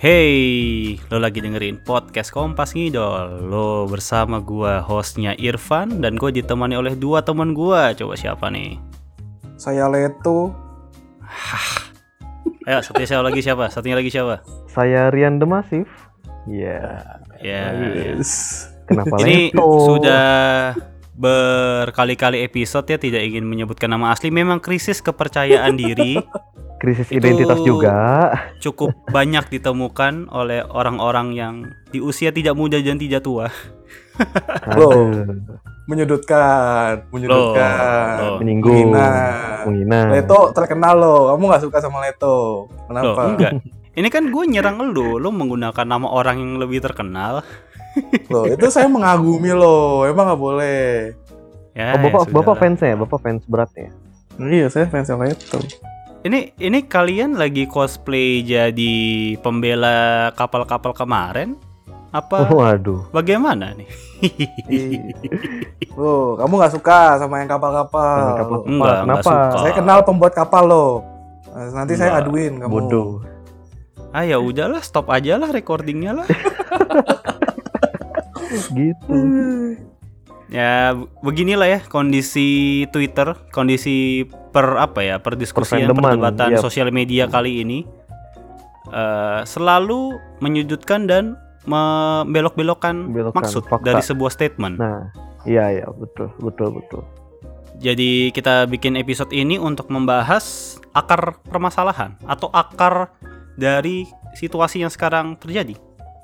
Hey, lo lagi dengerin podcast Kompas Ngidol. Lo bersama gua hostnya Irfan dan gue ditemani oleh dua teman gua. Coba siapa nih? Saya Leto. Ayo, satunya siapa lagi siapa? Satunya lagi siapa? Saya Rian Demasif. Iya. Ya. Yes. Kenapa Ini Leto? sudah berkali-kali episode ya tidak ingin menyebutkan nama asli. Memang krisis kepercayaan diri krisis Itu- identitas juga. cukup banyak ditemukan oleh orang-orang yang di usia tidak muda dan tidak tua. Loh. Aduh, Menyudutkan, menyudutkan. Loh. menyinggung, Menghina. menghina. Leto terkenal loh. Kamu nggak suka sama Leto. Loh, Kenapa? enggak. Ini kan gue nyerang lu, lu menggunakan nama orang yang lebih terkenal. Loh, itu saya mengagumi loh. Emang nggak boleh. Ya, Oh, ya bapak, sudahlah. bapak fansnya, bapak fans beratnya. Iya, saya fans Leto. Ini ini kalian lagi cosplay jadi pembela kapal-kapal kemarin? Apa Waduh. bagaimana nih? Ih. Loh, kamu nggak suka sama yang kapal-kapal. Kapal. Enggak Kenapa? suka. Saya kenal pembuat kapal loh. Nah, Nanti saya Enggak. aduin kamu. Bodoh. Ah ya udahlah, stop aja lah recordingnya lah. Gitu. Ya beginilah ya kondisi Twitter, kondisi per apa ya perdiskusian perdebatan yap. sosial media kali ini eh, selalu menyudutkan dan membelok-belokkan Belokkan maksud fakta. dari sebuah statement. Nah, iya iya betul, betul, betul. Jadi kita bikin episode ini untuk membahas akar permasalahan atau akar dari situasi yang sekarang terjadi.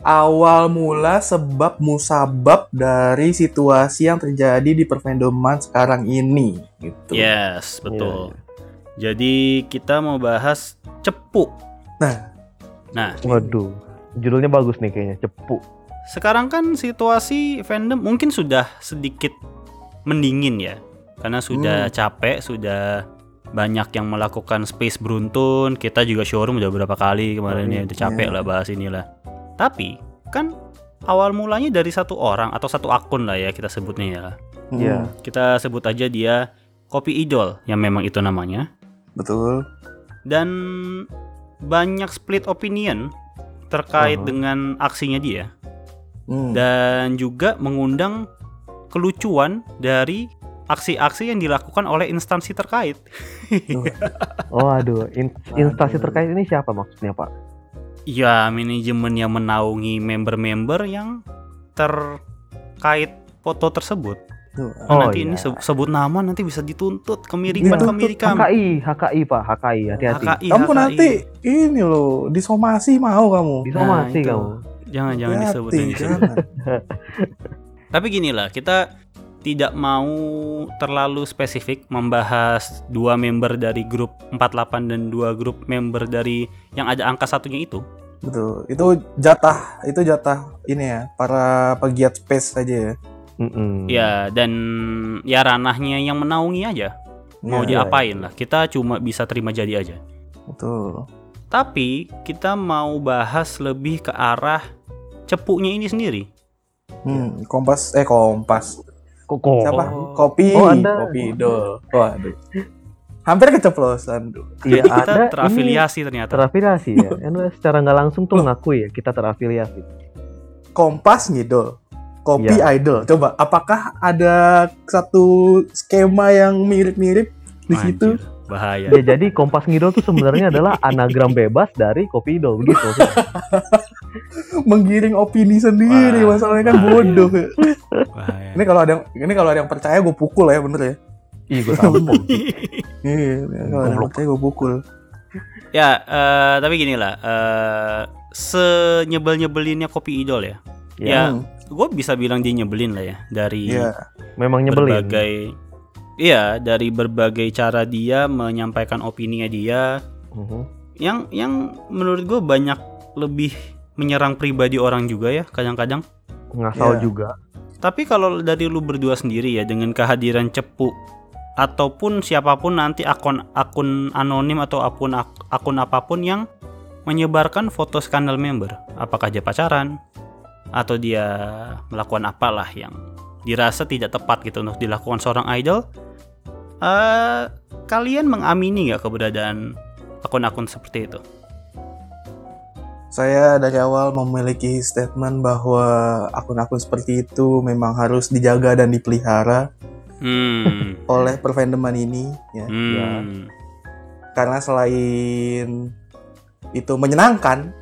Awal mula sebab musabab dari situasi yang terjadi di perfandoman sekarang ini gitu. Yes, Iya, betul. Jadi kita mau bahas cepu. Nah. Nah, Waduh. Judulnya bagus nih kayaknya, cepu. sekarang kan situasi fandom mungkin sudah sedikit mendingin ya. Karena sudah Hmm. capek, sudah banyak yang melakukan space beruntun. Kita juga showroom udah berapa kali kemarin ya, udah capek Iya. lah bahas inilah. Tapi kan awal mulanya dari satu orang atau satu akun lah ya kita sebutnya ya. Hmm, Iya. Kita sebut aja dia Kopi Idol yang memang itu namanya. betul. Dan banyak split opinion terkait Aha. dengan aksinya dia Hmm. dan juga mengundang kelucuan dari aksi-aksi yang dilakukan oleh instansi terkait. Oh, aduh. In- instansi terkait ini siapa maksudnya, Pak? Ya, manajemen yang menaungi member-member yang terkait foto tersebut. Tuh. Oh, nanti ini iya. se- sebut nama nanti bisa dituntut kemiripan Dituntut. kemirikan. HKI, HKI, Pak, HKI, hati-hati. HKI, Kamu HKI. nanti ini loh disomasi mau kamu. Disomasi itu. kamu. Jangan jangan Hati-hati, disebut yang disebut. jangan. Tapi gini lah, kita tidak mau terlalu spesifik membahas dua member dari grup 48 dan dua grup member dari yang ada angka satunya itu. Betul. Itu jatah, itu jatah ini ya para pegiat space saja ya. Mm-mm. Ya, dan ya ranahnya yang menaungi aja. Mau Iya, diapain lah, kita cuma bisa terima jadi aja. Betul. Tapi kita mau bahas lebih ke arah cepunya ini sendiri. Hmm, kompas eh kompas. Kok? Siapa? Oh. Kopi. Oh, Anda. Kopi Idol. Waduh. Hampir keceplosan. Iya, kita ada terafiliasi ini ternyata. terafiliasi ya. Anda secara nggak langsung tuh ngakui ya kita terafiliasi. Kompas ngidol. Kopi Iya. idol. Coba, apakah ada satu skema yang mirip-mirip di situ? Bahaya. Ya jadi Kompas Ngidol tuh sebenarnya adalah anagram bebas dari Kopi Idol begitu. Menggiring opini sendiri, Wah. masalahnya kan Bahaya. bodoh. bahaya. Ini kalau ada yang ini kalau ada yang percaya gue pukul ya, bener ya. Ih, gue tampung. Iya, kalau ada Goblok. percaya gue pukul. Ya, eh, tapi gini lah, eh, senyebel-nyebelinnya kopi idol ya. Ya, Hmm, gue bisa bilang dia nyebelin lah ya dari Iya. Memang nyebelin. berbagai, iya dari berbagai cara dia menyampaikan opininya dia, Mhm. yang yang menurut gue banyak lebih menyerang pribadi orang juga ya kadang-kadang. Ngasal Iya. juga. Tapi kalau dari lu berdua sendiri ya dengan kehadiran cepu ataupun siapa pun nanti akun akun anonim atau akun ak- akun apa pun yang menyebarkan foto skandal member, apakah dia pacaran? Atau dia melakukan apalah yang dirasa tidak tepat gitu untuk dilakukan seorang idol, eh kalian mengamini nggak keberadaan akun-akun seperti itu? Saya dari awal memiliki statement bahwa akun-akun seperti itu memang harus dijaga dan dipelihara Hmm. oleh perfandoman ini ya. Hmm. Karena selain itu menyenangkan,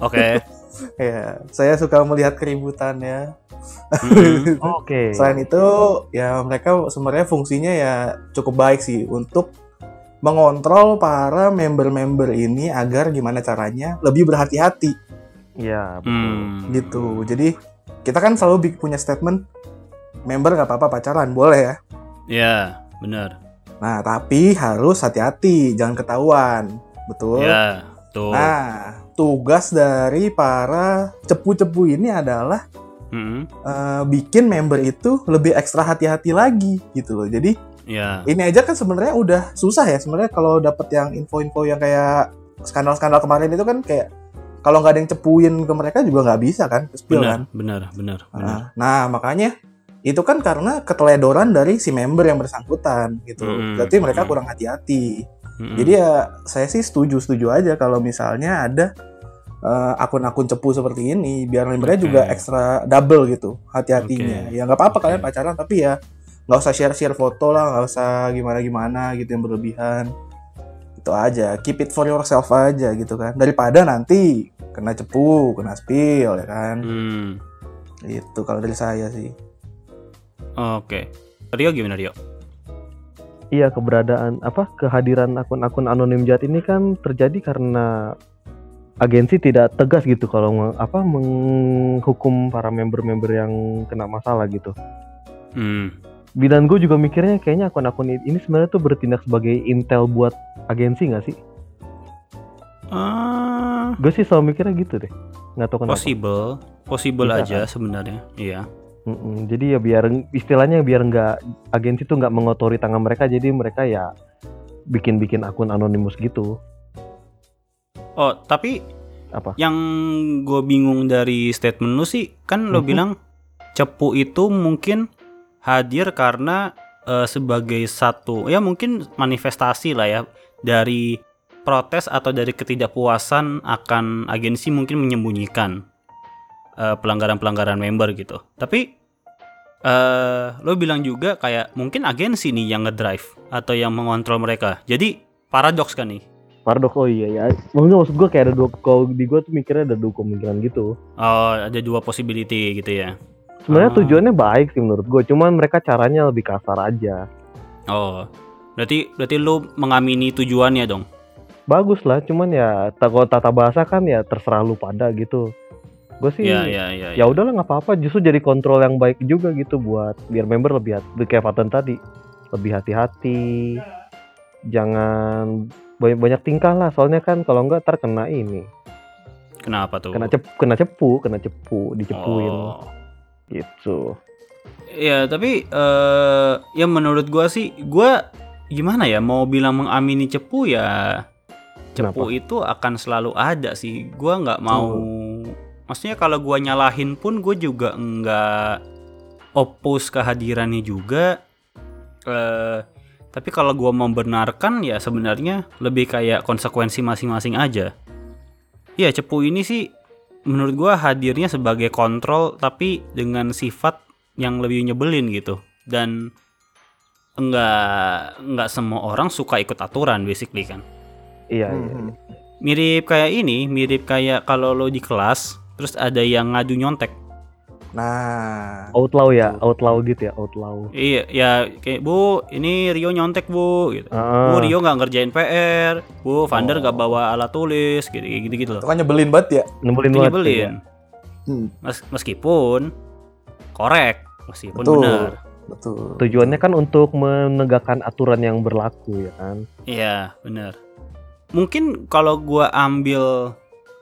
Oke. ya saya suka melihat keributannya. Hmm. Oke. Selain itu, ya mereka sebenarnya fungsinya ya cukup baik sih untuk mengontrol para member-member ini agar gimana caranya lebih berhati-hati Iya, betul. Hmm. gitu. Jadi kita kan selalu punya statement member nggak apa-apa pacaran boleh ya. Ya, benar. Nah tapi harus hati-hati jangan ketahuan, betul. Ya, tuh. Nah tugas dari para cepu-cepu ini adalah Hmm. eh, bikin member itu lebih ekstra hati-hati lagi gitu loh. Jadi Ya. ini aja kan sebenarnya udah susah ya sebenarnya kalau dapat yang info-info yang kayak skandal-skandal kemarin itu kan kayak kalau nggak ada yang cepuin ke mereka juga nggak bisa kan spill kan. Benar, benar, benar, benar. Nah, nah, makanya itu kan karena keteledoran dari si member yang bersangkutan gitu. Mm-mm. Berarti mereka kurang hati-hati. Hmm. Jadi ya saya sih setuju-setuju aja kalau misalnya ada eh, akun-akun cepu seperti ini biar membernya Oke. juga ekstra double gitu hati-hatinya. Oke. Ya nggak apa-apa Oke. kalian pacaran tapi ya nggak usah share-share foto lah, nggak usah gimana-gimana gitu yang berlebihan. Itu aja, keep it for yourself aja gitu kan. Daripada nanti kena cepu, kena spill ya kan. Hmm. Itu kalau dari saya sih. Oke. Rio gimana Rio? Iya keberadaan apa kehadiran akun-akun anonim jahat ini kan terjadi karena agensi tidak tegas gitu kalau apa menghukum para member-member yang kena masalah gitu. Hmm. Bidan gue juga mikirnya kayaknya akun-akun ini sebenarnya tuh bertindak sebagai intel buat agensi nggak sih? Ah, Gue sih selalu mikirnya gitu deh. Nggak tahu kenapa. possible, possible Bisa, aja sebenarnya. Iya. Mm-mm, jadi ya biar istilahnya biar nggak agensi tuh nggak mengotori tangan mereka jadi mereka ya bikin-bikin akun anonimus gitu. Oh, tapi Apa? yang gue bingung dari statement lu sih, kan lo Mhm. bilang cepu itu mungkin hadir karena eh, sebagai satu, ya mungkin manifestasi lah ya dari protes atau dari ketidakpuasan akan agensi mungkin menyembunyikan eh, pelanggaran-pelanggaran member gitu. Tapi eh lo bilang juga kayak mungkin agensi nih yang ngedrive atau yang mengontrol mereka. Jadi paradoks kan nih. Paradoks oh iya ya. Maksudnya maksud gue kayak ada dua kalau di gue tuh mikirnya ada dua kemungkinan gitu. Oh, ada dua possibility gitu ya. Sebenarnya Ah. tujuannya baik sih menurut gue, cuman mereka caranya lebih kasar aja. Oh, berarti berarti lu mengamini tujuannya dong. Bagus lah, cuman ya kalau tata bahasa kan ya terserah lu pada gitu. Gue sih Iya, iya, iya. ya udahlah nggak apa-apa, justru jadi kontrol yang baik juga gitu buat biar member lebih hati, kayak Fatan tadi lebih hati-hati, jangan banyak banyak tingkah lah, soalnya kan kalau nggak ntar kena ini, Kenapa tuh? kena cep, kena cepu, kena cepu, dicepuin Oh. gitu. Ya, tapi eh ya menurut gua sih, gua gimana ya mau bilang mengamini cepu ya cepu itu akan selalu ada sih. Gua nggak mau maksudnya kalau gua nyalahin pun gue juga nggak oppose kehadirannya juga. Eh tapi kalau gua membenarkan ya sebenarnya lebih kayak konsekuensi masing-masing aja. Ya, cepu ini sih menurut gua hadirnya sebagai kontrol tapi dengan sifat yang lebih nyebelin gitu dan enggak enggak semua orang suka ikut aturan basically kan Iya, Hmm, iya. hmm. mirip kayak ini mirip kayak kalau lo di kelas terus ada yang ngadu nyontek Nah, Outlaw ya, outlaw gitu ya, outlaw. iya ya kayak bu ini Rio nyontek bu gitu Ah, bu Rio nggak ngerjain PR bu Vander Oh. nggak bawa alat tulis gitu gitu gitu loh itu kan nyebelin banget ya. nyebelin banget. nyebelin ya. Hmm, Mes- meskipun korek meskipun Betul. benar betul. Tujuannya kan untuk menegakkan aturan yang berlaku ya kan. Iya, bener. Mungkin kalau gua ambil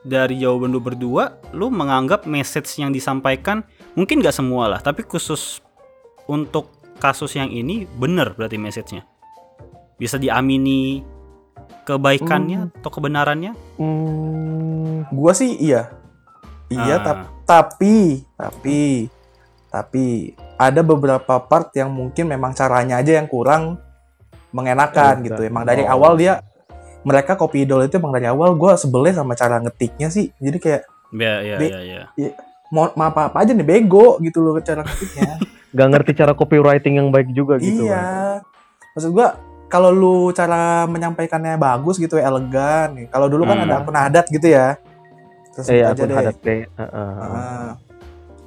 dari jawaban lu berdua, lu menganggap message yang disampaikan mungkin nggak semua lah, tapi khusus untuk kasus yang ini bener berarti message-nya. Bisa diamini kebaikannya atau kebenarannya? Hmm, Gua sih iya. Iya, Ah. tap- tapi tapi tapi ada beberapa part yang mungkin memang caranya aja yang kurang mengenakan Iya, gitu. Emang dari Oh. awal dia mereka copy idol itu emang dari awal gue sebelnya sama cara ngetiknya sih jadi kayak Ya, ya, Be- ya, ya. mau mau apa apa aja nih bego gitu loh cara ngetiknya Gak ngerti cara copywriting yang baik juga gitu. kan. iya maksud gue kalau lu cara menyampaikannya bagus gitu elegan nih kalau dulu kan Hmm. ada akun adat gitu ya terus Eh, ya, aja deh adat kayak. uh, uh,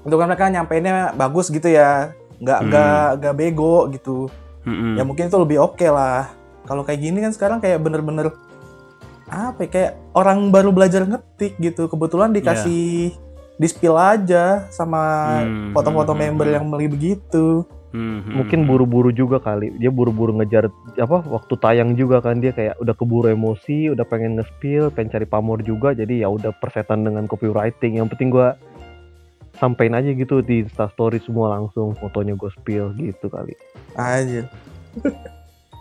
untuk kan mereka nyampeinnya bagus gitu ya nggak Hmm. nggak nggak bego gitu Mm-mm. ya mungkin itu lebih oke lah kalau kayak gini kan sekarang kayak bener-bener apa ya, kayak orang baru belajar ngetik gitu kebetulan dikasih di spill aja sama Hmm, foto-foto hmm, member hmm. yang beli begitu Hmm, hmm, Mungkin hmm. buru-buru juga kali. Dia buru-buru ngejar apa waktu tayang juga kan dia kayak udah keburu emosi, udah pengen nge-spill, pengen cari pamor juga. Jadi ya udah persetan dengan copywriting. Yang penting gua sampein aja gitu di Insta story semua langsung fotonya gue spill gitu kali. aja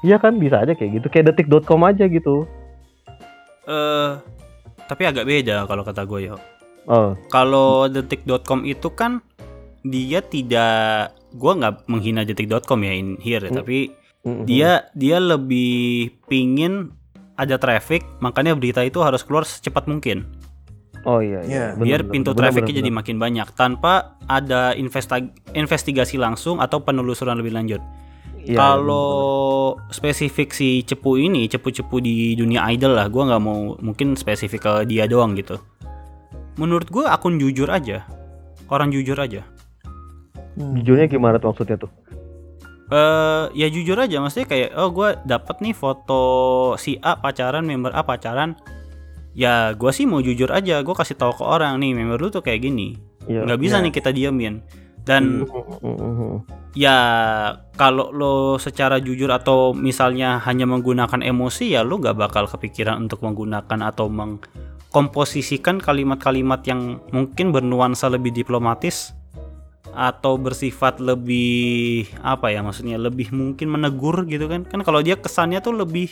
Iya kan bisa aja kayak gitu. Kayak detik.com aja gitu. Eh, tapi agak beda kalau kata gue ya. Oh, Kalau detik.com itu kan dia tidak gua nggak menghina detik.com ya in here ya, Hmm. tapi dia dia lebih pingin ada traffic, makanya berita itu harus keluar secepat mungkin. Oh iya Iya. iya. Bener, biar bener, pintu bener, trafficnya bener, jadi bener. makin banyak tanpa ada investa- investigasi langsung atau penelusuran lebih lanjut. Iya, Kalau spesifik si cepu ini, cepu-cepu di dunia idol lah, gua nggak mau mungkin spesifik ke dia doang gitu. Menurut gua akun jujur aja, orang jujur aja. Hmm. Jujurnya gimana tuh maksudnya tuh? Eh ya jujur aja, maksudnya kayak oh gua dapat nih foto si A pacaran, member A pacaran. Ya gua sih mau jujur aja, gua kasih tahu ke orang nih member lu tuh kayak gini. Iya. nggak bisa Iya. nih kita diamin. Dan Mm-mm. ya kalau lo secara jujur atau misalnya hanya menggunakan emosi ya lo nggak bakal kepikiran untuk menggunakan atau mengkomposisikan kalimat-kalimat yang mungkin bernuansa lebih diplomatis atau bersifat lebih apa ya maksudnya lebih mungkin menegur gitu kan kan kalau dia kesannya tuh lebih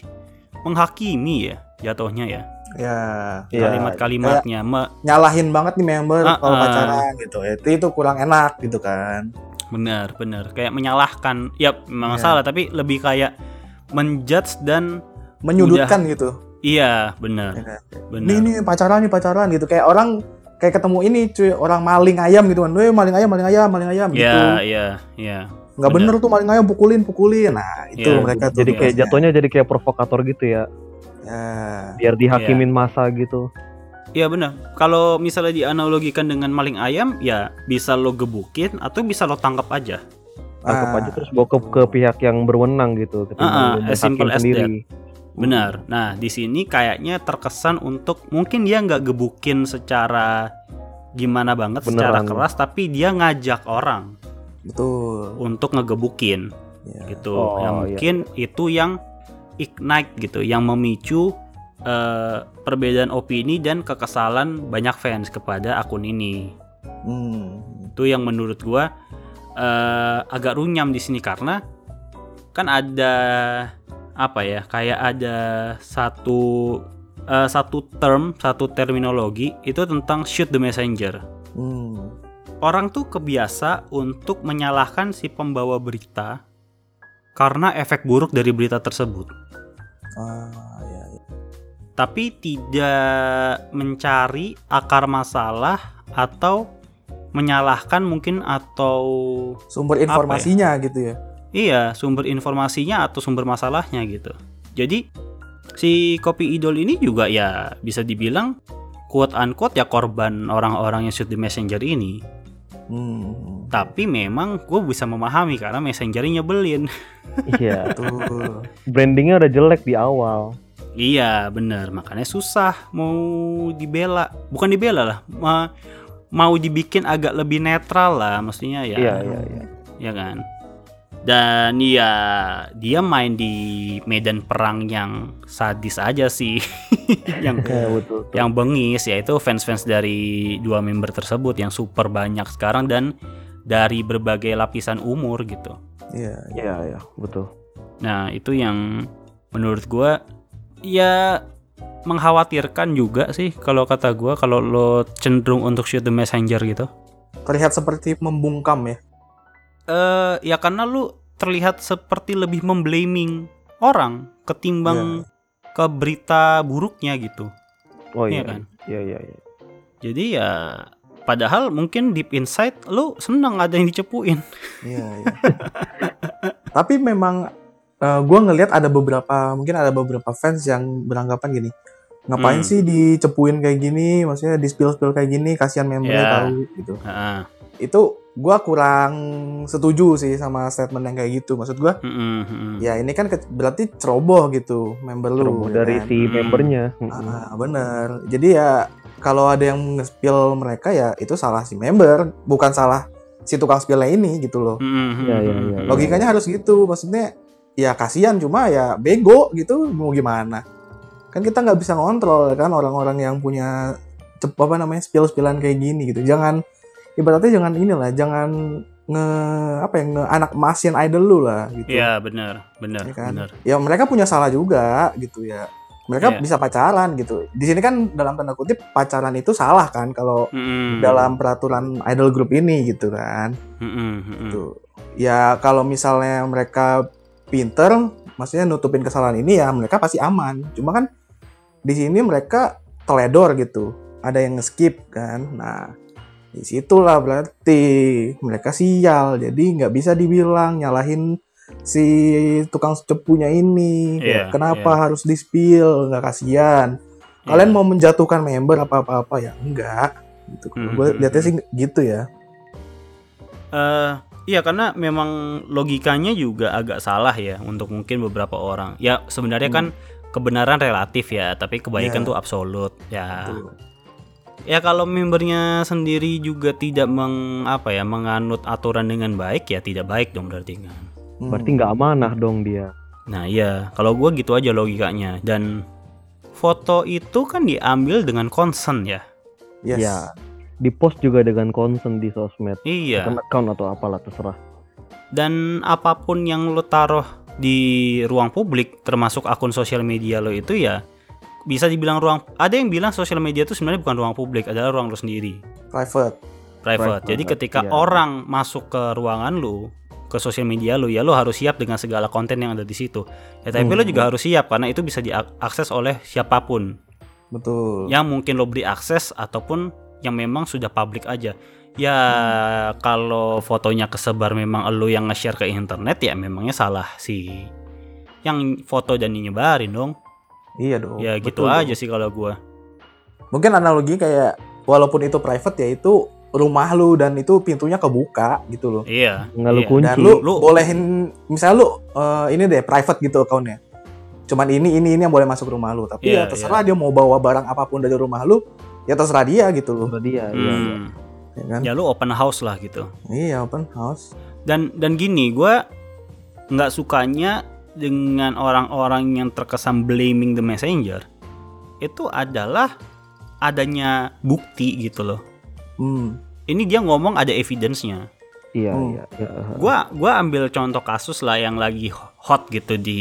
menghakimi ya jatuhnya ya ya Iya. kalimat-kalimatnya nyalahin banget nih member Ah, kalau ah. pacaran gitu itu itu kurang enak gitu kan Benar, benar. Kayak menyalahkan. Ya, memang Iya. salah, tapi lebih kayak menjudge dan menyudutkan gitu iya, benar. Ya? Benar. nih nih pacaran nih pacaran gitu kayak orang kayak ketemu ini cuy orang maling ayam gitu kan, maling ayam maling ayam maling ayam gitu Iya, iya, iya. nggak bener. bener tuh maling ayam pukulin pukulin nah itu Iya, mereka tuh Jadi kayak jatuhnya jadi kayak provokator gitu ya. Ya Biar dihakimin masa gitu. Iya, benar. Kalau misalnya dianalogikan dengan maling ayam, ya bisa lo gebukin atau bisa lo tangkap aja. Tangkap Ah, aja terus bawa ke, ke pihak yang berwenang gitu. Ah, ah, ketimbang as simple as sendiri. Benar. Nah, di sini kayaknya terkesan untuk mungkin dia nggak gebukin secara gimana banget secara Beneran. keras, tapi dia ngajak orang betul untuk ngegebukin. ya. gitu. Oh, yang iya. mungkin itu yang ignite gitu, yang memicu eh, perbedaan opini dan kekesalan banyak fans kepada akun ini. Hmm. Itu yang menurut gua eh, agak runyam di sini karena kan ada apa ya? Kayak ada satu eh, satu term, satu terminologi itu tentang shoot the messenger. Hmm. Orang tuh kebiasa untuk menyalahkan si pembawa berita karena efek buruk dari berita tersebut. Ah, ya, ya. Tapi tidak mencari akar masalah atau menyalahkan mungkin atau sumber ya? informasinya gitu ya iya sumber informasinya atau sumber masalahnya gitu. Jadi si kopi idol ini juga ya bisa dibilang quote unquote ya korban orang-orang yang shoot di messenger ini. Hmm. Tapi memang gue bisa memahami karena messengernya nyebelin. Iya. betul Brandingnya udah jelek di awal. Iya bener makanya susah mau dibela bukan dibela lah ma- mau dibikin agak lebih netral lah mestinya ya Iya iya iya. ya kan dan ya dia main di medan perang yang sadis aja sih yang Iya betul. betul. yang bengis yaitu fans-fans dari dua member tersebut yang super banyak sekarang dan dari berbagai lapisan umur gitu iya iya. Iya iya betul. Nah, itu yang menurut gua ya mengkhawatirkan juga sih kalau kata gua kalau lo cenderung untuk shoot the messenger gitu. terlihat seperti membungkam ya Eh ya karena lu terlihat seperti lebih memblaming orang ketimbang ke berita buruknya gitu. Oh Iya iya kan? Iya iya iya. Jadi ya padahal mungkin deep inside lu seneng ada yang dicepuin. Iya, iya. Tapi memang eh, gua ngelihat ada beberapa mungkin ada beberapa fans yang beranggapan gini. Ngapain Hmm. sih dicepuin kayak gini? Maksudnya di spill-spill kayak gini kasihan membernya Ya. tahu gitu. Heeh. Itu gua kurang setuju sih sama statement yang kayak gitu. Maksud gua Mm-mm, mm-mm. ya ini kan ke- berarti ceroboh gitu member lu Ceroboh ya dari kan? si membernya. Mm-mm. Ah, bener. Jadi ya kalau ada yang nge-spill mereka ya itu salah si member, bukan salah si tukang spillnya ini gitu loh. Mm-mm, Iya, iya, mm-mm. iya. Logikanya harus gitu. Maksudnya ya kasihan cuma ya bego gitu mau gimana. Kan kita nggak bisa ngontrol kan orang-orang yang punya apa namanya spill-spillan kayak gini gitu. Jangan ibaratnya jangan inilah, jangan nge apa ya nge anak masin idol lu lah gitu. Iya benar, benar, Ya kan? benar. ya mereka punya salah juga gitu ya mereka Iya. bisa pacaran gitu di sini kan dalam tanda kutip pacaran itu salah kan kalau Mm-mm. dalam peraturan idol group ini gitu kan mm-mm. tuh ya kalau misalnya mereka pinter maksudnya nutupin kesalahan ini ya mereka pasti aman cuma kan di sini mereka teledor gitu ada yang skip kan nah di situlah berarti mereka sial jadi nggak bisa dibilang nyalahin si tukang cepunya ini Iya, kenapa harus di spill nggak kasihan kalian Iya. mau menjatuhkan member apa apa apa ya enggak gitu Hmm, gue hmm, lihatnya hmm. sih gitu ya Eh, iya karena memang logikanya juga agak salah ya untuk mungkin beberapa orang. Ya sebenarnya kan kebenaran relatif ya, tapi kebaikan Iya. tuh absolut. Ya. Tuh. Ya kalau membernya sendiri juga tidak meng apa ya menganut aturan dengan baik ya tidak baik dong berarti kan. Hmm. Berarti nggak amanah dong dia. Nah iya kalau gua gitu aja logikanya dan foto itu kan diambil dengan concern ya. Yes. Ya. Di post juga dengan concern di sosmed. Iya. Akun account atau apalah terserah. dan apa pun yang lo taruh di ruang publik termasuk akun sosial media lo itu ya bisa dibilang ruang ada yang bilang sosial media itu sebenarnya bukan ruang publik adalah ruang lo sendiri private private, Private, jadi ketika iya. orang masuk ke ruangan lo ke sosial media lo ya lo harus siap dengan segala konten yang ada di situ ya tapi Hmm. lo juga harus siap karena itu bisa diakses oleh siapa pun betul yang mungkin lo beri akses ataupun yang memang sudah publik aja. Ya kalau fotonya kesebar memang lo yang nge-share ke internet ya memangnya salah sih. Yang foto dan nyebarin dong. Iya dong ya gitu betul aja dong. sih kalau gua. mungkin analogi kayak walaupun itu private ya itu rumah lu dan itu pintunya kebuka gitu loh Iya. Nggak lu iya. kunci. dan lu, Lu- bolehin misalnya lu eh, ini deh private gitu akunnya cuman ini ini ini yang boleh masuk rumah lu tapi Iya, ya terserah dia mau bawa barang apa pun dari rumah lu ya terserah dia gitu loh Udah dia. Iya, iya. Hmm. ya kan Ya lu open house lah gitu. iya open house Dan dan gini gua nggak sukanya dengan orang-orang yang terkesan blaming the messenger itu adalah adanya bukti gitu loh. hmm. Ini dia ngomong ada evidence-nya. Iya, Hmm. iya, iya. gua gua ambil contoh kasus lah yang lagi hot gitu di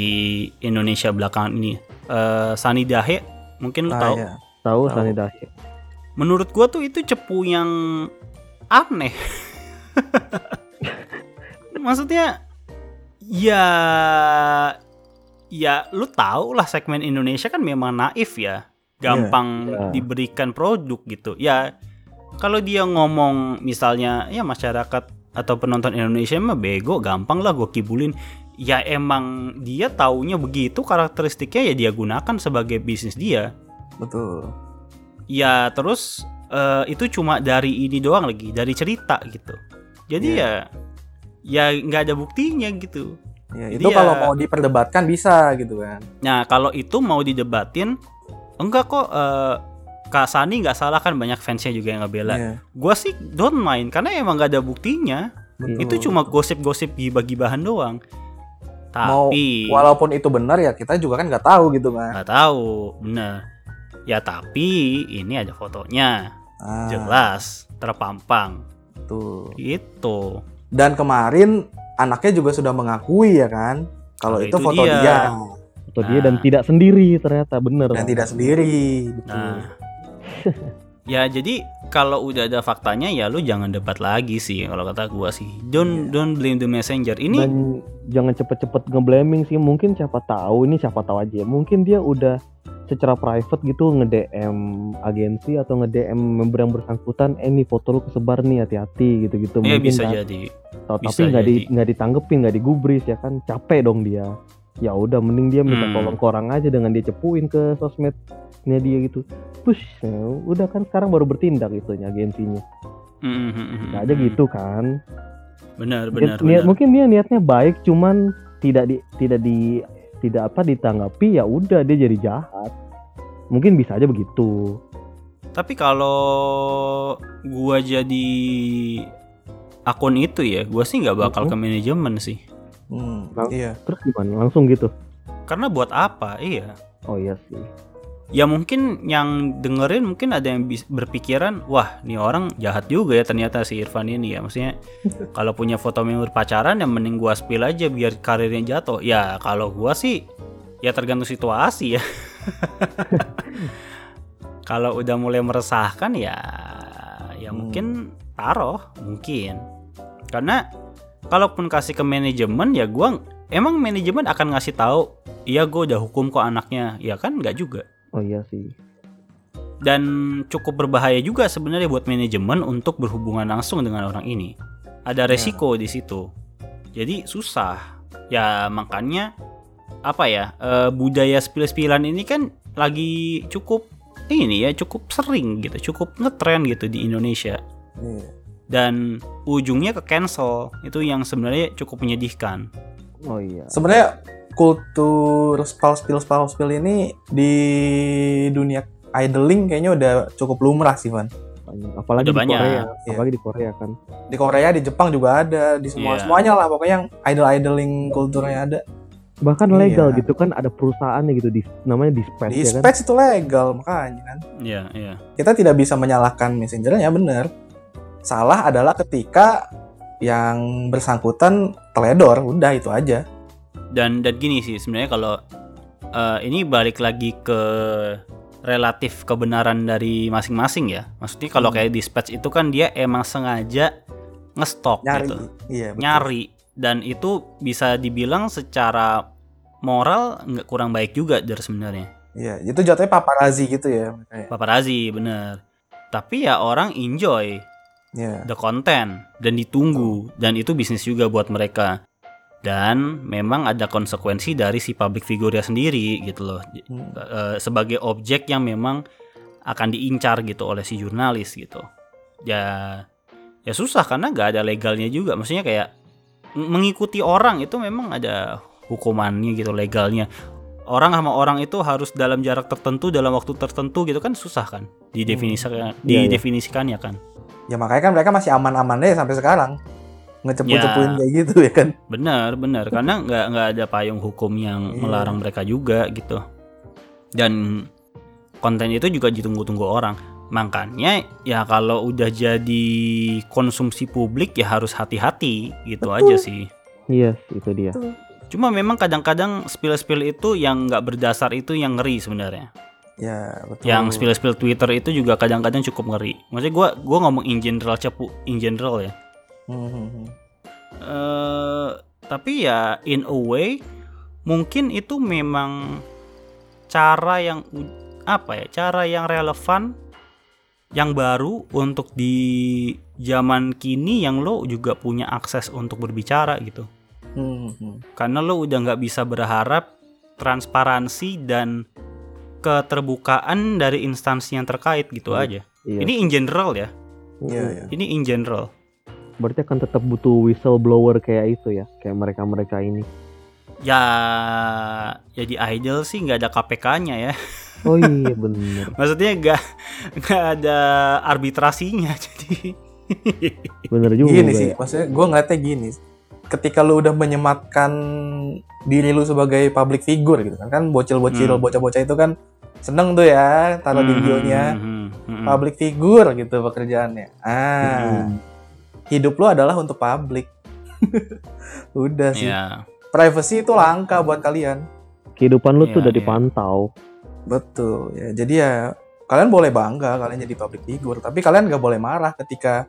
Indonesia belakangan ini Eh Sani Dahe mungkin lu Ah, tahu iya. Tahu. Sani Dahi. menurut gua tuh itu cepu yang aneh maksudnya ya ya lu tahu lah segmen Indonesia kan memang naif ya. Gampang Iya. diberikan produk gitu. Ya kalau dia ngomong misalnya ya masyarakat atau penonton Indonesia mah bego gampang lah gue kibulin. Ya emang dia taunya begitu karakteristiknya ya dia gunakan sebagai bisnis dia. Betul. Ya terus eh, itu cuma dari ini doang lagi dari cerita gitu. Jadi Iya. ya ya nggak ada buktinya gitu. Ya, Jadi itu ya- kalau mau diperdebatkan bisa gitu kan. Nah kalau itu mau didebatin enggak kok eh, Kak Sani nggak salah kan banyak fansnya juga yang ngebela. Iya, gua sih don't mind karena emang nggak ada buktinya. Betul. itu cuma gosip-gosip gibah-gibahan doang. Mau- tapi walaupun itu benar ya kita juga kan nggak tahu gitu kan. Nggak tahu bener ya tapi ini ada fotonya. Ah, jelas terpampang. Betul. gitu Dan kemarin anaknya juga sudah mengakui ya kan kalau Kalau itu, itu foto dia. dia, Atau dia Nah. dan tidak sendiri ternyata bener. dan tidak sendiri. Betul. nah Ya jadi kalau udah ada faktanya ya lu jangan debat lagi sih kalau kata gua sih. Don't don't blame the messenger. Ini dan jangan cepet-cepet ngeblaming sih mungkin siapa tahu ini siapa tahu aja mungkin dia udah secara private gitu nge-DM agensi atau nge-DM member yang bersangkutan eh nih foto lu kesebar nih hati-hati gitu-gitu ya mungkin bisa kan. jadi. Tau- bisa tapi nggak di nggak ditanggepin nggak digubris ya kan capek dong dia ya udah mending dia minta Hmm. tolong ke orang aja dengan dia cepuin ke sosmednya dia gitu push ya, udah kan sekarang baru bertindak itunya agensinya Mm-mm. nggak aja gitu kan Benar benar niat- benar. mungkin dia niatnya baik cuman tidak di tidak di tidak apa ditanggapi ya udah dia jadi jahat mungkin bisa aja begitu Tapi kalau gua jadi akun itu ya, gua sih nggak bakal ke manajemen sih. Hmm, iya. terus gimana langsung gitu Karena buat apa? Iya. oh iya sih Ya mungkin yang dengerin mungkin ada yang berpikiran, wah nih orang jahat juga ya ternyata si Irfan ini ya. Maksudnya kalau punya foto member pacaran ya mending gua spill aja biar karirnya jatuh. Ya kalau gua sih ya tergantung situasi ya. kalau udah mulai meresahkan ya ya Hmm. mungkin taruh mungkin. Karena kalaupun kasih ke manajemen ya gua emang manajemen akan ngasih tahu, iya gue udah hukum kok anaknya. Ya kan nggak juga oh iya sih dan cukup berbahaya juga sebenarnya buat manajemen untuk berhubungan langsung dengan orang ini. Ada resiko di situ. Jadi susah. Ya makanya apa ya eh, budaya spill-spillan ini kan lagi cukup ini ya cukup sering gitu, cukup ngetren gitu di Indonesia. Iya. Dan ujungnya ke cancel itu yang sebenarnya cukup menyedihkan. oh iya Sebenarnya kultur spal spill spal spill ini di dunia idling kayaknya udah cukup lumrah sih, Van. banyak apalagi Udah di banyak. Korea Iya. apalagi di Korea kan Di Korea, di Jepang juga ada, di semua Iya. semuanya lah pokoknya yang idol idling kulturnya ada. bahkan legal gitu kan ada perusahaannya gitu di namanya dispatch Di ya kan itu legal makanya kan. Iya, iya. Kita tidak bisa menyalahkan messengernya bener. Salah adalah ketika yang bersangkutan teledor, udah itu aja. Dan dan gini sih sebenarnya kalau eh, ini balik lagi ke relatif kebenaran dari masing-masing ya maksudnya kalau Hmm. kayak dispatch itu kan dia emang sengaja ngestok Nyari. gitu Iya, betul. nyari dan itu bisa dibilang secara moral nggak kurang baik juga dari sebenarnya Iya, itu jatuhnya paparazzi gitu ya. makanya. paparazzi bener tapi ya orang enjoy Iya. the content dan ditunggu dan itu bisnis juga buat mereka dan memang ada konsekuensi dari si public figure sendiri gitu loh. Hmm. eh, sebagai objek yang memang akan diincar gitu oleh si jurnalis gitu. Ya ya susah karena nggak ada legalnya juga. Maksudnya kayak mengikuti orang itu memang ada hukumannya gitu legalnya. Orang sama orang itu harus dalam jarak tertentu dalam waktu tertentu gitu kan susah kan? Didefinisikan Iya, iya. didefinisikannya kan? Ya makanya kan mereka masih aman-aman deh sampai sekarang. Ngecepu-cepuin Ya. kayak gitu ya kan. Benar, benar. Karena nggak nggak ada payung hukum yang Iya. melarang mereka juga gitu. Dan konten itu juga ditunggu-tunggu orang. Makanya ya kalau udah jadi konsumsi publik ya harus hati-hati gitu Betul. aja sih. Yes, itu dia. Cuma memang kadang-kadang spill-spill itu yang nggak berdasar itu yang ngeri sebenarnya. Ya, betul. Yang spill-spill Twitter itu juga kadang-kadang cukup ngeri. Maksudnya gua gua ngomong in general cepu in general ya. Hmm, eh tapi ya in a way mungkin itu memang cara yang apa ya cara yang relevan yang baru untuk di zaman kini yang lo juga punya akses untuk berbicara gitu Hmm, hmm. karena lo udah nggak bisa berharap transparansi dan keterbukaan dari instansi yang terkait gitu Hmm. aja Iya. ini in general ya Iya, iya. ini in general Berarti akan tetap butuh whistleblower kayak itu ya, kayak mereka-mereka ini. ya jadi idol sih nggak ada KPK-nya ya Oh iya bener, maksudnya nggak nggak ada arbitrasinya jadi bener juga. Gini sih, ya. maksudnya gue ngeliatnya gini. Ketika lu udah menyematkan diri lu sebagai public figure gitu kan, kan bocil-bocil, Hmm. bocah-bocah itu kan seneng tuh ya taruh di Hmm, bionya hmm, hmm, hmm. public figure gitu pekerjaannya. Ah, Hmm. Hidup lu adalah untuk publik. udah sih. ya Privacy itu langka buat kalian. Kehidupan lu tuh Iya, udah iya. dipantau. Betul ya. Jadi ya kalian boleh bangga kalian jadi public figure tapi kalian nggak boleh marah ketika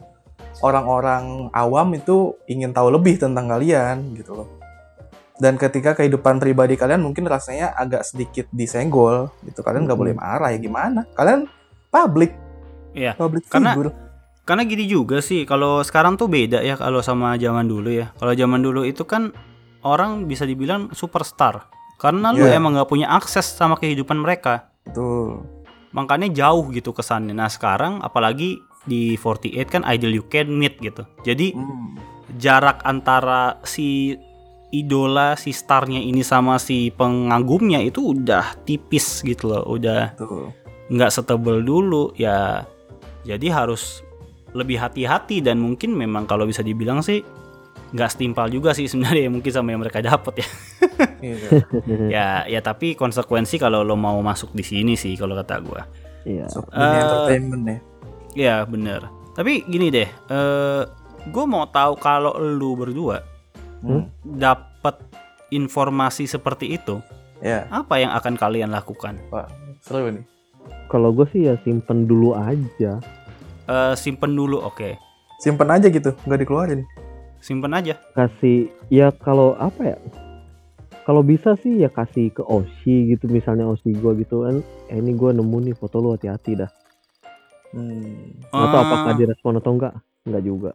orang-orang awam itu ingin tahu lebih tentang kalian gitu loh dan ketika kehidupan pribadi kalian mungkin rasanya agak sedikit disenggol gitu kalian nggak Mhm. boleh marah ya gimana kalian public Iya. public Karena- figure Karena gini juga sih, kalau sekarang tuh beda ya kalau sama zaman dulu ya. Kalau zaman dulu itu kan orang bisa dibilang superstar. Karena lu Iya. emang nggak punya akses sama kehidupan mereka. tuh Makanya jauh gitu kesannya. Nah sekarang apalagi di 48 kan Idol You Can Meet gitu. Jadi Hmm. jarak antara si idola si starnya ini sama si pengagumnya itu udah tipis gitu loh. Udah nggak setebel dulu ya jadi harus lebih hati-hati dan mungkin memang kalau bisa dibilang sih nggak setimpal juga sih sebenarnya mungkin sama yang mereka dapat ya gitu. ya ya tapi konsekuensi kalau lo mau masuk di sini sih kalau kata gua Iya. Eh, entertainment ya ya bener tapi gini deh eh gue mau tahu kalau lu berdua Hmm. dapat informasi seperti itu ya apa yang akan kalian lakukan seru nih Kalau gue sih ya simpen dulu aja. Eh simpen dulu oke simpen aja gitu nggak dikeluarin simpen aja Kasih ya kalau apa ya? Kalau bisa sih ya kasih ke Oshi gitu misalnya Oshi gue gitu kan. Eh, ini gue nemu nih foto lu hati-hati dah. hmm. Nggak tahu Ah, apakah direspon atau enggak. Enggak juga.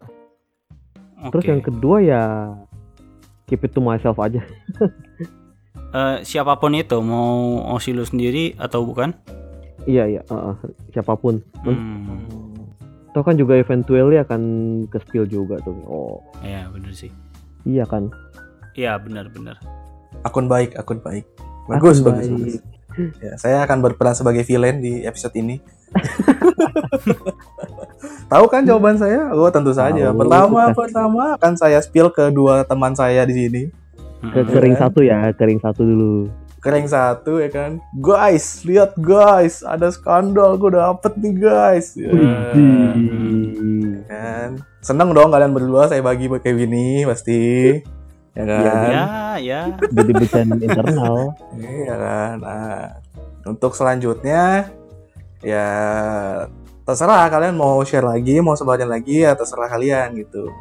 Terus oke. yang kedua ya keep it to myself aja. Eh, siapa pun itu mau Osi lu sendiri atau bukan? Iya iya, heeh. siapa pun. Hmm, Toh kan juga eventually akan ke spill juga tuh. Oh, ya bener sih. iya kan. Iya bener-bener. akun baik akun baik bagus Akun bagus, baik. bagus. Ya, saya akan berperan sebagai villain di episode ini. Tahu kan jawaban saya? Oh, tentu saja. Tahu. Pertama, pertama akan saya spill ke dua teman saya di sini. Ke kering satu ya, kering satu dulu. Kering satu ya kan. Guys, lihat guys, ada skandal gue dapet nih guys. Ya kan. Seneng dong kalian berdua saya bagi kayak gini pasti. Ya kan? Ya ya. Jadi bercanda internal. Iya kan. Nah, untuk selanjutnya ya terserah kalian mau share lagi, mau sebagian lagi ya terserah kalian gitu.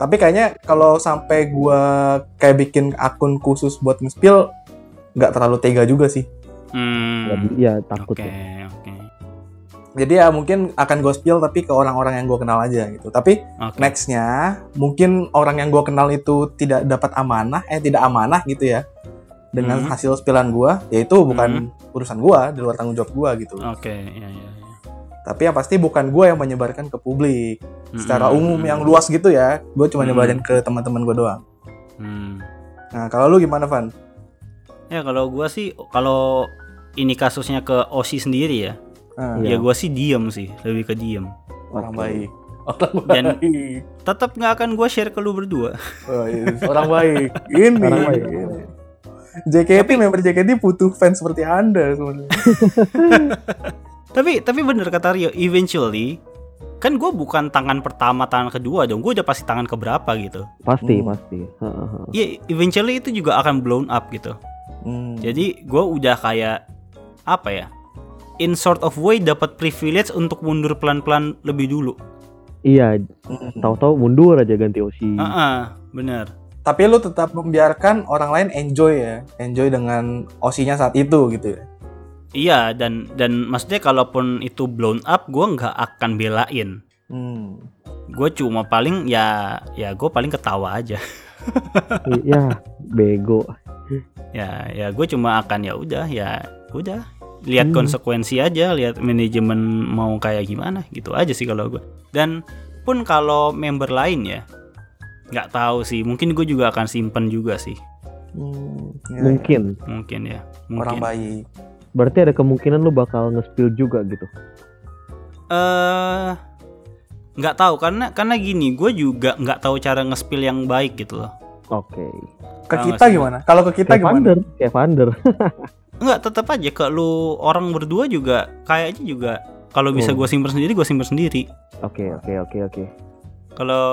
Tapi kayaknya kalau sampai gua kayak bikin akun khusus buat nge-spill nggak terlalu tega juga sih. Hmm, Jadi ya takut Oke ya. oke Jadi ya mungkin akan gue spill tapi ke orang-orang yang gue kenal aja gitu. Tapi oke. nextnya mungkin orang yang gue kenal itu tidak dapat amanah, eh tidak amanah gitu ya dengan Hmm. hasil spillan gue, yaitu bukan urusan gue, di luar tanggung jawab gue gitu. Oke ya ya. ya. Tapi yang pasti bukan gue yang menyebarkan ke publik secara Mm-mm. umum yang luas gitu ya. Gue cuma Hmm. nyebarin ke teman-teman gue doang. Hmm. Nah kalau lu gimana Van? Ya kalau gua sih kalau ini kasusnya ke Osi sendiri ya, Iya. ya gua sih diem sih, lebih ke diem. orang baik. Orang Dan- baik. Tetap nggak akan gua share ke lu berdua. Oh, iya. orang baik. Ini. Orang baik. JKT member JKT butuh fans seperti anda sebenarnya. Tapi tapi bener kata Rio, eventually kan gue bukan tangan pertama, tangan kedua dong. Gue udah pasti tangan keberapa gitu. Pasti, Hmm. pasti. Heeh. Ya eventually itu juga akan blown up gitu. Hmm. Jadi gue udah kayak apa ya? In sort of way dapat privilege untuk mundur pelan-pelan lebih dulu. Iya, Hmm. tahu-tahu mundur aja ganti Oshi. Ah, bener. Tapi lu tetap membiarkan orang lain enjoy ya, enjoy dengan osinya saat itu gitu ya. Iya dan dan maksudnya kalaupun itu blown up, gue nggak akan belain. Hmm. Gue cuma paling ya ya gue paling ketawa aja. Iya, bego. ya ya gue cuma akan ya udah ya udah lihat Hmm. konsekuensi aja lihat manajemen mau kayak gimana gitu aja sih kalau gue dan pun kalau member lain ya nggak tahu sih mungkin gue juga akan simpen juga sih Hmm. Ya, Mungkin. mungkin ya orang mungkin baik. Berarti ada kemungkinan lu bakal nge-spill juga gitu. eh nggak tahu karena karena gini gue juga nggak tahu cara nge-spill yang baik gitu loh Oke. Ke Tahu kita gimana? Kalau ke kita Kayak gimana? Vander, kayak Vander. nggak tetap aja ke lu orang berdua juga kayaknya juga kalau bisa Oh. gue simpen sendiri gue simpen sendiri Oke, oke, oke, oke. kalau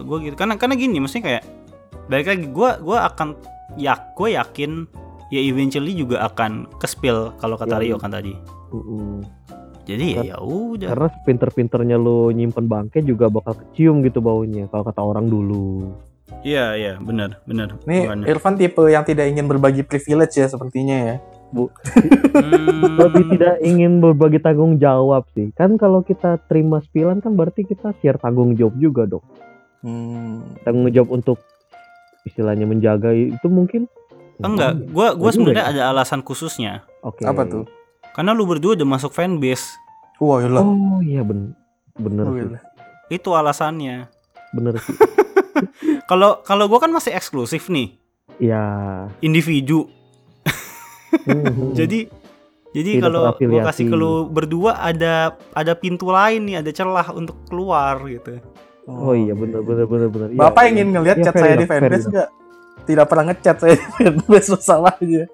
gue gitu karena karena gini maksudnya kayak balik lagi gue gue akan ya gue yakin ya eventually juga akan ke spill kalau kata Ya, Rio kan tadi Mm-mm. Jadi ya ya udah. Karena pinter-pinternya lo nyimpen bangke juga bakal kecium gitu baunya kalau kata orang dulu. Iya iya benar benar. Nih Makanya. Irfan tipe yang tidak ingin berbagi privilege ya sepertinya ya. Hmm, Lebih tidak ingin berbagi tanggung jawab sih. Kan kalau kita terima spilan kan berarti kita share tanggung jawab juga dong. Hmm. Tanggung jawab untuk istilahnya menjaga itu mungkin enggak. Gua gua Bener sebenarnya ya? ada alasan khususnya. Oke. Apa tuh? Karena lu berdua udah masuk fanbase. Wah, iyalah. Oh iya ben bener Oh, sih. Itu alasannya. Bener sih. Kalau kalau gua kan masih eksklusif nih, Ya. individu. Mhm. Jadi jadi kalau gua terafiliasi. kasih ke lu berdua ada ada pintu lain nih, ada celah untuk keluar gitu. Oh iya bener bener bener bener. Iya, Bapak iya. ingin ngelihat Ya, chat saya di enough, fair fanbase enough. nggak? Tidak pernah ngechat saya di fanbase masalahnya.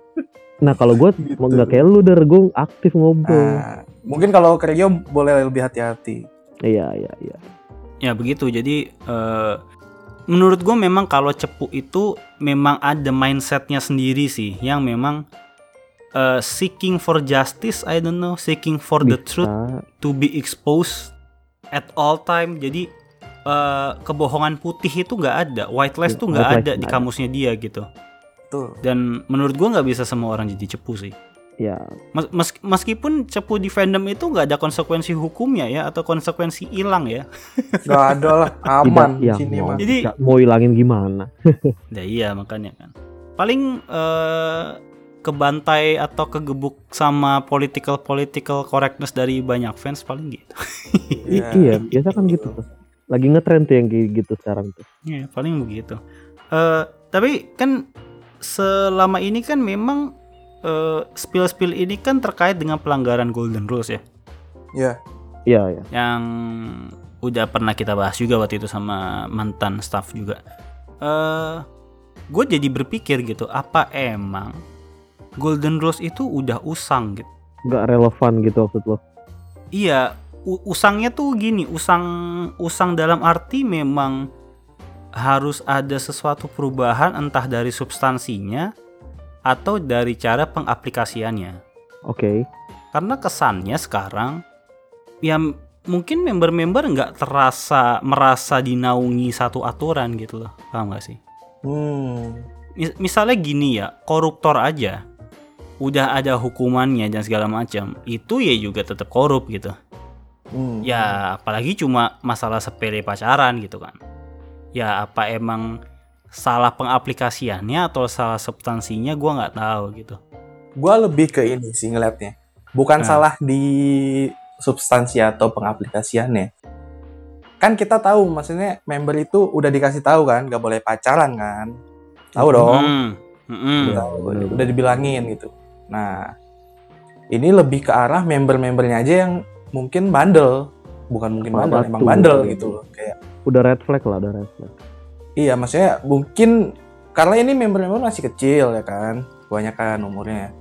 Nah kalau gue Gitu. nggak kayak lu der gue aktif ngobrol. Nah, mungkin kalau ke Rio boleh lebih hati-hati. Iya iya iya. Ya begitu. Jadi eh, menurut gue memang kalau cepu itu memang ada mindsetnya sendiri sih, yang memang eh, seeking for justice, I don't know, seeking for the truth Bisa. to be exposed at all time. Jadi eh, kebohongan putih itu nggak ada, white lies tuh nggak White lies ada di nggak kamusnya dia gitu. Tuh. Dan menurut gue nggak bisa semua orang jadi cepu sih. Ya Mes- mes- meskipun cepu di fandom itu nggak ada konsekuensi hukumnya ya atau konsekuensi hilang ya. Gak ada lah, aman tidak sini mau, mah. Jadi- nggak mau hilangin gimana? Nah iya makanya kan. Paling eh, kebantai atau kegebuk sama political political correctness dari banyak fans paling gitu. I- iya biasa kan gitu tuh. Lagi ngetrend tuh yang kayak gitu sekarang tuh. Iya paling begitu. Eh tapi kan selama ini kan memang eh, spill-spill ini kan terkait dengan pelanggaran golden rules ya. Ya, Iya ya. yang udah pernah kita bahas juga waktu itu sama mantan staff juga. Eh, gue jadi berpikir gitu, apa emang Golden Rules itu udah usang gitu? Nggak relevan gitu maksud lo. Iya, usangnya tuh gini, usang usang dalam arti memang harus ada sesuatu perubahan entah dari substansinya atau dari cara pengaplikasiannya. Oke. Karena kesannya sekarang ya mungkin member-member nggak terasa merasa dinaungi satu aturan gitu loh. Paham gak sih? hmm. Mis- misalnya gini ya, koruptor aja udah ada hukumannya dan segala macam. Itu ya juga tetap korup gitu. Hmm. Ya apalagi cuma masalah sepele pacaran gitu kan. Ya apa emang salah pengaplikasiannya atau salah substansinya gua nggak tahu gitu. Gua lebih ke ini sih ngeliatnya. Bukan Nah. salah di substansi atau pengaplikasiannya. Kan kita tahu, maksudnya member itu udah dikasih tahu kan, nggak boleh pacaran kan. Tahu dong. Hmm, hmm. Udah, udah dibilangin gitu. Nah, ini lebih ke arah member-membernya aja yang mungkin bandel, bukan mungkin bandel, emang bandel gitu loh. Kayak Udah red flag lah, udah red flag. iya, maksudnya mungkin karena ini member-member masih kecil ya kan, kebanyakan umurnya.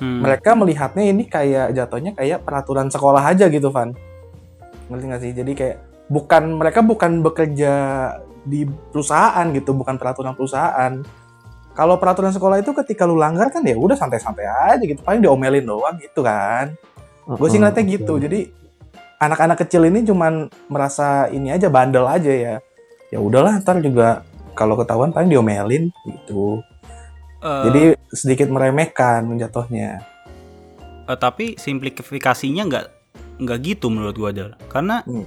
Hmm. Mereka melihatnya ini kayak jatuhnya kayak peraturan sekolah aja gitu, Van. Ngerti nggak sih? Jadi kayak bukan mereka bukan bekerja di perusahaan gitu, bukan peraturan perusahaan. Kalau peraturan sekolah itu ketika lu langgar kan ya udah santai-santai aja gitu, paling diomelin doang gitu kan. Gue sih ngeliatnya gitu. Jadi anak-anak kecil ini cuman merasa ini aja bandel aja ya. Ya udahlah ntar juga kalau ketahuan paling diomelin gitu. Eh, Jadi sedikit meremehkan jatuhnya. Eh, tapi simplifikasinya nggak nggak gitu menurut gua Dal. Karena Hmm.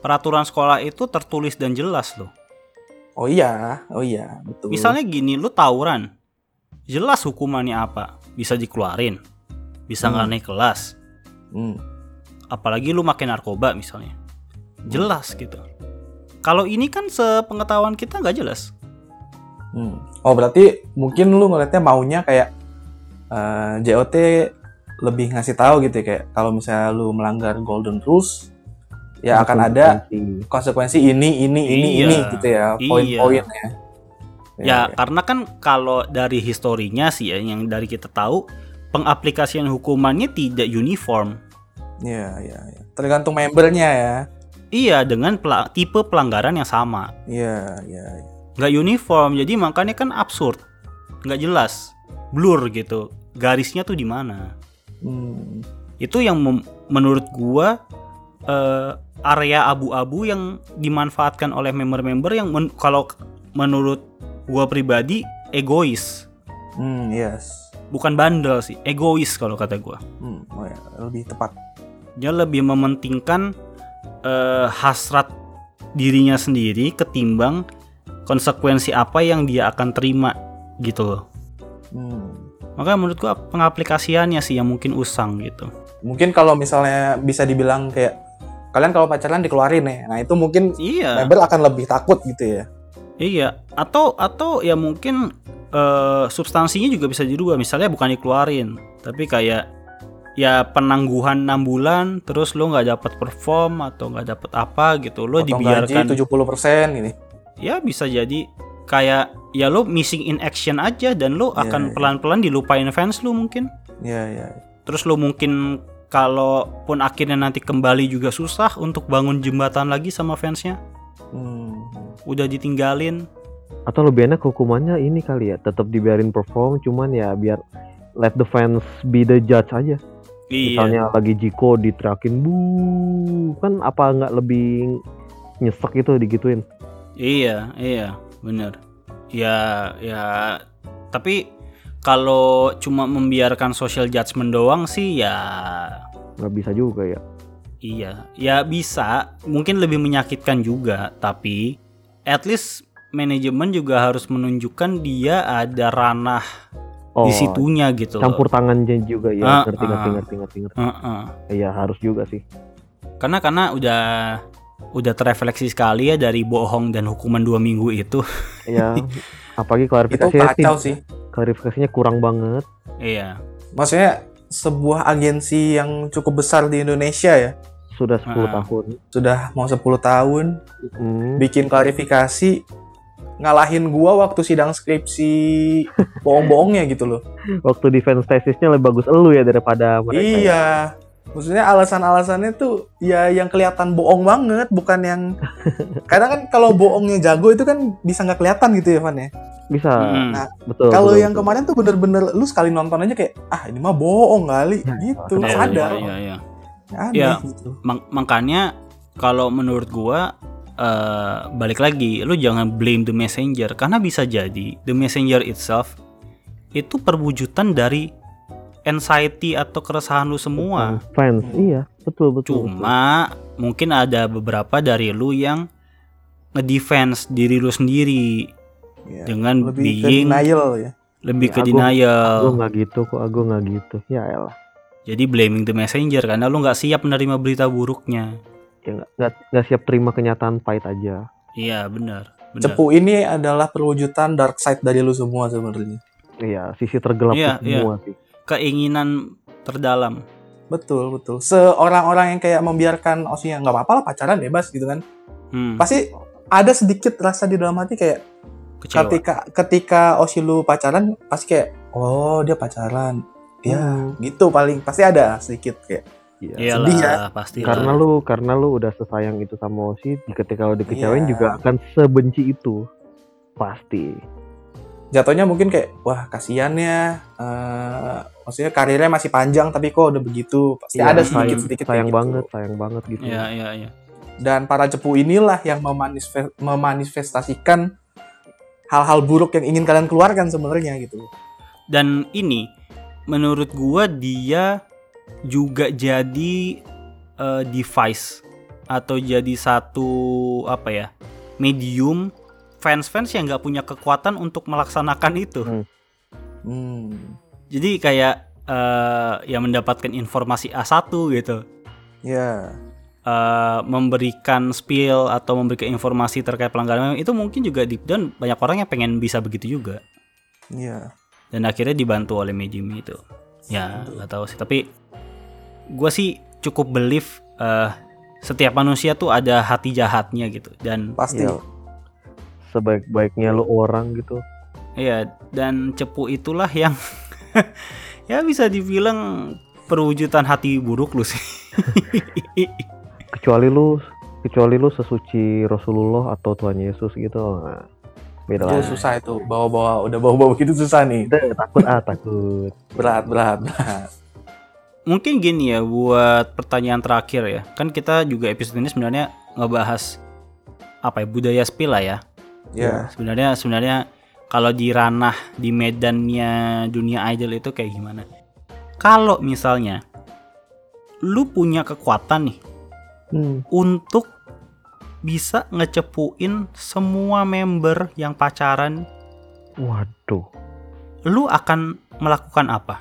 peraturan sekolah itu tertulis dan jelas loh. Oh iya, oh iya, betul. Misalnya gini, lu tawuran, jelas hukumannya apa, bisa dikeluarin, bisa Hmm. nggak naik kelas. Hmm. Apalagi lu makin narkoba misalnya, jelas gitu. Kalau ini kan sepengetahuan kita nggak jelas. Hmm. Oh berarti mungkin lu ngeliatnya maunya kayak eh, JOT lebih ngasih tahu gitu ya kayak kalau misalnya lu melanggar golden rules ya akan ada Konsekuensi. ini ini ini Iya. ini gitu ya Iya. poin-poinnya. Ya karena kan kalau dari historinya sih ya, yang dari kita tahu pengaplikasian hukumannya tidak uniform. Iya, iya, iya. Tergantung membernya ya. Iya dengan pela- tipe pelanggaran yang sama. Iya, iya. iya. nggak uniform jadi makanya kan absurd nggak jelas blur gitu garisnya tuh di mana Hmm. itu yang menurut gua eh, area abu-abu yang dimanfaatkan oleh member-member yang men- kalau menurut gua pribadi egois Hmm, yes. bukan bandel sih egois kalau kata gua Hmm, oh ya, lebih tepat. Dia lebih mementingkan eh, hasrat dirinya sendiri ketimbang konsekuensi apa yang dia akan terima gitu loh Hmm. makanya menurut gua pengaplikasiannya sih yang mungkin usang gitu Mungkin kalau misalnya bisa dibilang kayak kalian kalau pacaran dikeluarin ya. Nah, itu mungkin iya member akan lebih takut gitu ya. Iya, atau atau ya mungkin eh, substansinya juga bisa dirubah. Misalnya bukan dikeluarin, tapi kayak ya penangguhan 6 bulan, terus lo nggak dapat perform atau nggak dapat apa gitu, lo Potong dibiarkan. gaji 70% gini. Ya bisa jadi kayak ya lo missing in action aja dan lo Iya, akan iya. pelan-pelan dilupain fans lo mungkin. Iya, iya. Terus lo mungkin kalaupun akhirnya nanti kembali juga susah untuk bangun jembatan lagi sama fansnya. Hmm. Udah ditinggalin. Atau lebih enak hukumannya ini kali ya, tetap dibiarin perform, cuman ya biar let the fans be the judge aja. Iya. Misalnya lagi Jiko diteriakin bu, kan apa nggak lebih nyesek itu digituin? Iya, iya, bener. Ya, ya. Tapi kalau cuma membiarkan social judgment doang sih ya, Nggak bisa juga ya. iya, ya bisa. Mungkin lebih menyakitkan juga, tapi at least manajemen juga harus menunjukkan dia ada ranah Oh, di situnya gitu. loh. campur tangannya juga ya, Ah, ngerti, ngerti, ah. ngerti, ngerti, ngerti. Heeh. Iya harus juga sih. Karena karena udah udah terefleksi sekali ya dari bohong dan hukuman dua minggu itu. Iya, apalagi Itu klarifikasinya kacau sih, klarifikasinya kurang banget. iya. Maksudnya sebuah agensi yang cukup besar di Indonesia ya. Sudah 10 Ah. tahun. Sudah mau 10 tahun Hmm. bikin klarifikasi ngalahin gua waktu sidang skripsi bohong-bohongnya gitu loh. Waktu defense tesisnya lebih bagus elu ya daripada mereka. ya. Iya. Maksudnya alasan-alasannya tuh ya yang kelihatan bohong banget, bukan yang kadang kan kalau bohongnya jago itu kan bisa nggak kelihatan gitu ya, Van ya. Bisa. Mm. Nah, betul. Kalau yang betul. kemarin tuh bener-bener lu sekali nonton aja kayak ah ini mah bohong kali Ya, gitu, iya, sadar. Iya, iya, iya. Aneh Iya. gitu. Mak- makanya kalau menurut gua eh, balik lagi lu jangan blame the messenger karena bisa jadi the messenger itself itu perwujudan dari anxiety atau keresahan lu semua fans, iya, betul betul. betul. cuma mungkin ada beberapa dari lu yang ngedefense diri lu sendiri Iya. dengan Lebih ke being denial ya. lebih Ya, ke aku- denial Gue nggak gitu kok, aku nggak gitu. Ya elah. jadi blaming the messenger karena lu nggak siap menerima berita buruknya Ya nggak- nggak siap terima kenyataan pahit aja. iya benar benar Cepu ini adalah perwujudan dark side dari lu semua sebenarnya. Iya, sisi tergelap Iya, semua sih. keinginan terdalam Betul, betul. Seorang-orang yang kayak membiarkan Osi nggak apa-apa lah pacaran bebas gitu kan. Hmm, Pasti ada sedikit rasa di dalam hati kayak kecewa. ketika ketika Osi lu pacaran pasti kayak oh dia pacaran. Ya, Hmm. gitu paling pasti ada sedikit kayak Iya. Iyalah, sedih ya. pasti Karena lu karena lu udah sesayang itu sama Osi, ketika lu dikecewain Iya. juga akan sebenci itu. Pasti. jatuhnya mungkin kayak wah kasihan ya eh, maksudnya karirnya masih panjang tapi kok udah begitu pasti Iya, ada sayang, sedikit sedikit sayang banget, sayang banget gitu. Iya, iya, iya. dan para cepu inilah yang memanifest- memanifestasikan hal-hal buruk yang ingin kalian keluarkan sebenarnya gitu Dan ini menurut gua dia juga jadi eh, device atau jadi satu apa ya? medium fans-fans yang nggak punya kekuatan untuk melaksanakan itu. Hmm. hmm. Jadi kayak eh, ya mendapatkan informasi A1 gitu. ya eh, memberikan spill atau memberikan informasi terkait pelanggaran itu mungkin juga deep down banyak orang yang pengen bisa begitu juga ya dan akhirnya dibantu oleh medium itu ya nggak tahu sih tapi gue sih cukup believe eh, setiap manusia tuh ada hati jahatnya gitu dan pasti Iya. Sebaik-baiknya lu orang gitu. ya dan cepu itulah yang ya bisa dibilang perwujudan hati buruk lu sih Kecuali lu kecuali lu sesuci Rasulullah atau Tuhan Yesus gitu. Nah, beda itu susah itu bawa-bawa udah bawa-bawa gitu susah nih Udah, takut ah takut. berat berat berat mungkin gini ya buat pertanyaan terakhir ya. Kan kita juga episode ini sebenarnya ngebahas apa ya budaya spill lah ya. Ya. Sebenarnya sebenarnya kalau di ranah di medannya dunia idol itu kayak gimana? Kalau misalnya lu punya kekuatan nih Hmm. untuk bisa ngecepuin semua member yang pacaran, Waduh, lu akan melakukan apa?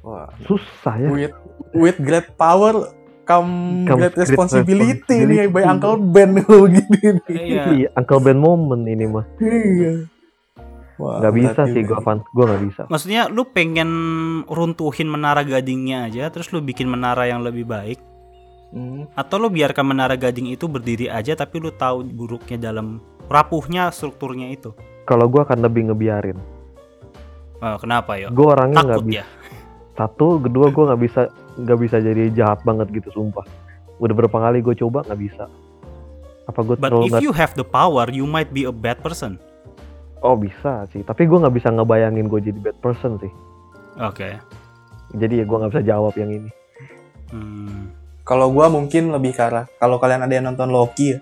Wah. susah ya. With with great power come, Come great great responsibility, nih responsibility. by Uncle Ben kalau gini nih. Iya. Iya, Uncle Ben moment ini mah. Iya. Wah, Nggak bisa sih juga. gua, Van. Gua nggak bisa. Maksudnya lu pengen runtuhin menara gadingnya aja, terus lu bikin menara yang lebih baik, Hmm. atau lu biarkan menara gading itu berdiri aja, tapi lu tahu buruknya dalam rapuhnya strukturnya itu. Kalau gua akan lebih ngebiarin. Oh, kenapa ya? Gua orangnya nggak Takut bisa. ya? Satu, kedua gua nggak bisa nggak bisa jadi jahat banget gitu, sumpah. Udah berapa kali gue coba nggak bisa. Apa gue But if nggak? you have the power, you might be a bad person. Oh bisa sih. Tapi gua nggak bisa ngebayangin gue jadi bad person sih. Oke. Jadi ya gua nggak bisa jawab yang ini. Hmm. Kalau gua mungkin lebih ke arah kalau kalian ada yang nonton Loki ya,